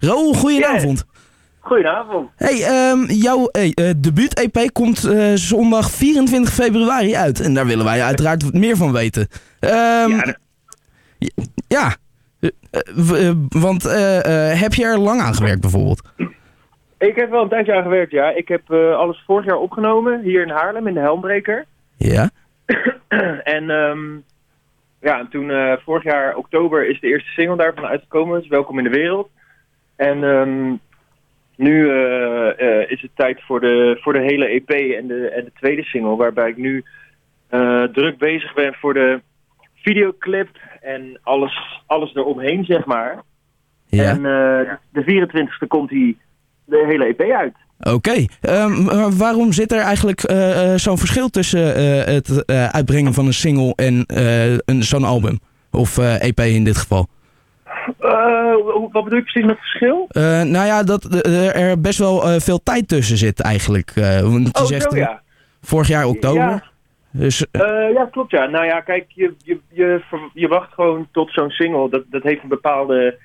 Raoul, goedenavond. Goedenavond. Hey, ehm, jouw hey, eh, debuut-EP komt eh, zondag 24 februari uit. En daar willen wij uiteraard wat meer van weten. Ehm, Ja, dat- ja. Eh, want heb je er lang aan gewerkt bijvoorbeeld? Ik heb wel een tijdje aan gewerkt, ja. Ik heb alles vorig jaar opgenomen, hier in Haarlem, in de Helmbreker. Ja. en ehm, ja, en toen vorig jaar oktober is de eerste single daarvan uitgekomen. Dus Welkom in de Wereld. En ehm, nu eh, eh, is het tijd voor de, voor de hele EP en de, en de tweede single. Waarbij ik nu eh, druk bezig ben voor de videoclip en alles, alles eromheen, zeg maar. Ja. En eh, de 24e komt die, de hele EP uit. Oké. Ehm, waarom zit er eigenlijk zo'n verschil tussen eh, het eh, uitbrengen van een single en eh, een, zo'n album? Of eh, EP in dit geval? Eh, wat bedoel je precies met verschil? Eh, nou ja, dat eh, er best wel veel tijd tussen zit eigenlijk. Want je Oh, zegt zo ja. vorig jaar oktober. Ja. Dus ja, klopt ja. Nou ja, kijk, je, je, je, je wacht gewoon tot zo'n single. Dat, dat heeft een bepaalde,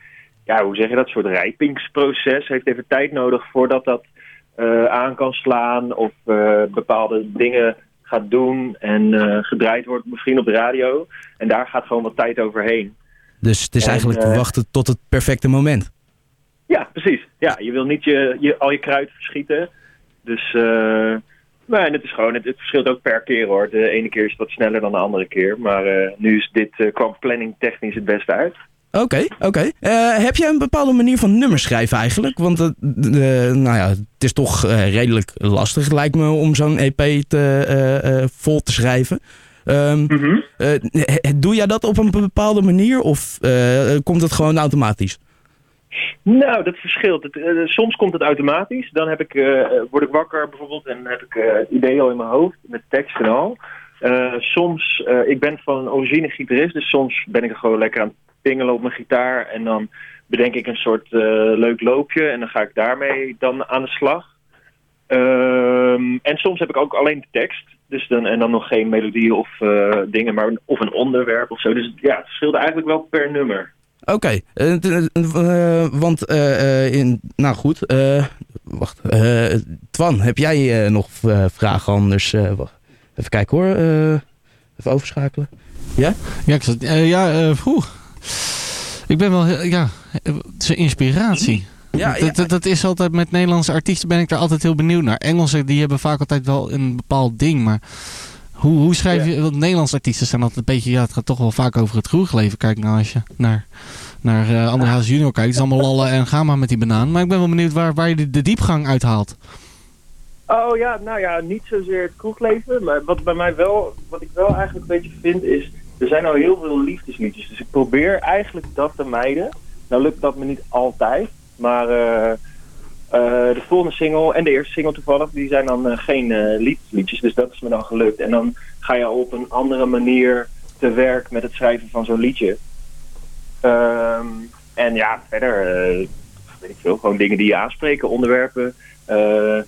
ja, hoe zeg je dat, soort rijpingsproces. Heeft even tijd nodig voordat dat aan kan slaan of bepaalde dingen gaat doen en gedraaid wordt misschien op de radio. En daar gaat gewoon wat tijd overheen. Dus het is En, eigenlijk eh, wachten tot het perfecte moment. Ja, precies. Ja, je wil niet je, je, al je kruid verschieten. Dus, eh maar het is gewoon, het, het verschilt ook per keer hoor. De ene keer is het wat sneller dan de andere keer. Maar eh, nu is dit, eh, kwam planning technisch het beste uit. Oké, oké. Heb jij een bepaalde manier van nummers schrijven eigenlijk? Want nou ja, het is toch redelijk lastig lijkt me om zo'n EP te, vol te schrijven. Ehm, eh, he- doe jij dat op een bepaalde manier of eh, komt het gewoon automatisch? Nou, dat verschilt. Het, eh, soms komt het automatisch. Dan heb ik, eh, word ik wakker bijvoorbeeld en heb ik eh, het idee al in mijn hoofd met tekst en al. Eh, soms, eh, ik ben van origine gitarist, dus soms ben ik er gewoon lekker aan het pingelen op mijn gitaar. En dan bedenk ik een soort eh, leuk loopje en dan ga ik daarmee dan aan de slag. Ehm, en soms heb ik ook alleen de tekst. Dus dan, en dan nog geen melodie of eh, dingen, maar of een onderwerp of zo. Dus ja, het verschilt eigenlijk wel per nummer. Oké, eh, eh, want, eh, eh, in, nou goed, eh, wacht. eh, Twan, heb jij nog vragen anders? Eh, wacht. Even kijken hoor, eh, even overschakelen. Ja? Ja, ik zat, ja, eh, poeh. Ik ben wel, heel- ja, het is een inspiratie. Ja, dat, dat, dat is altijd met Nederlandse artiesten ben ik daar altijd heel benieuwd naar. Engelsen die hebben vaak altijd wel een bepaald ding, maar hoe, hoe schrijf je? Want Nederlandse artiesten zijn altijd een beetje, ja, het gaat toch wel vaak over het kroegleven. Kijk nou als je naar, naar eh André Hazes junior kijkt, het is allemaal lallen en ga maar met die banaan. Maar ik ben wel benieuwd waar, waar je de, de diepgang uithaalt. Oh ja, nou ja, niet zozeer het kroegleven. Maar wat bij mij wel, wat ik wel eigenlijk een beetje vind is, er zijn al heel veel liefdesliedjes. Dus ik probeer eigenlijk dat te mijden. Nou lukt dat me niet altijd. Maar eh, eh, de volgende single en de eerste single toevallig, die zijn dan eh, geen eh, liefdesliedjes. Dus dat is me dan gelukt. En dan ga je op een andere manier te werk met het schrijven van zo'n liedje. Ehm, en ja, verder, weet ik veel, gewoon dingen die je aanspreken, onderwerpen. eh,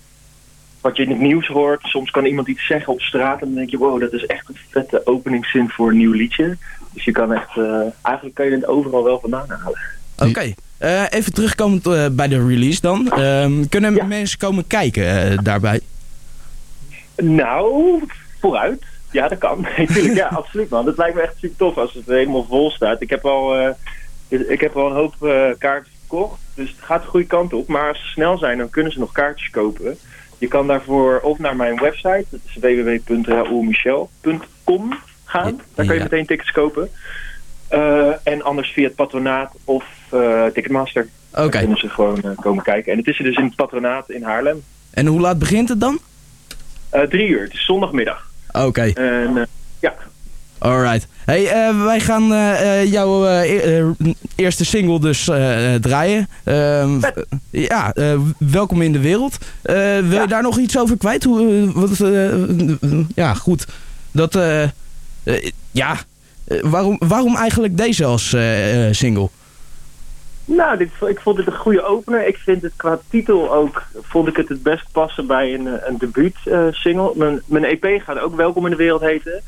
wat je in het nieuws hoort. Soms kan iemand iets zeggen op straat en dan denk je, wow, dat is echt een vette openingszin voor een nieuw liedje. Dus je kan echt, eh, eigenlijk kan je het overal wel vandaan halen. Oké, eh, even terugkomend eh, bij de release dan. Ehm, kunnen Ja. mensen komen kijken eh, daarbij? Nou, vooruit. Ja, dat kan. Natuurlijk, ja, absoluut man. Dat lijkt me echt super tof als het helemaal vol staat. Ik heb al, ik heb al een hoop kaarten verkocht, dus het gaat de goede kant op. Maar als ze snel zijn, dan kunnen ze nog kaartjes kopen. Je kan daarvoor of naar mijn website, dat is www.raoulmichel.com gaan. Daar kan je meteen tickets kopen. Eh, en anders via het patronaat of eh, Ticketmaster. Oké, kunnen ze gewoon eh, komen kijken. En het is er dus in het patronaat in Haarlem. en hoe laat begint het dan? Drie uur, het is zondagmiddag. Oké, En ja, alright. Hey, wij gaan jouw e- eerste single dus draaien. Ehm, ja, welkom in de wereld. Wil Ja. je daar nog iets over kwijt? Hoe, wat, ja, goed. Dat, ja, waarom, waarom eigenlijk deze als eh, eh, single? Nou, dit, ik vond het een goede opener. Ik vind het qua titel ook, vond ik het het best passen bij een, eh, een debuut eh, single. Mijn, mijn EP gaat ook Welkom in de Wereld heten.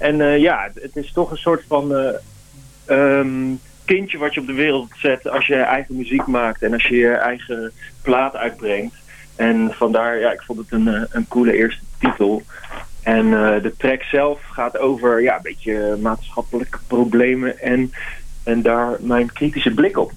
En eh, ja, het, is toch een soort van eh, ehm, kindje wat je op de wereld zet als je eigen muziek maakt en als je je eigen plaat uitbrengt. En vandaar, ja, ik vond het een, eh, een coole eerste titel. En uh, de track zelf gaat over ja, een beetje maatschappelijke problemen en, en daar mijn kritische blik op.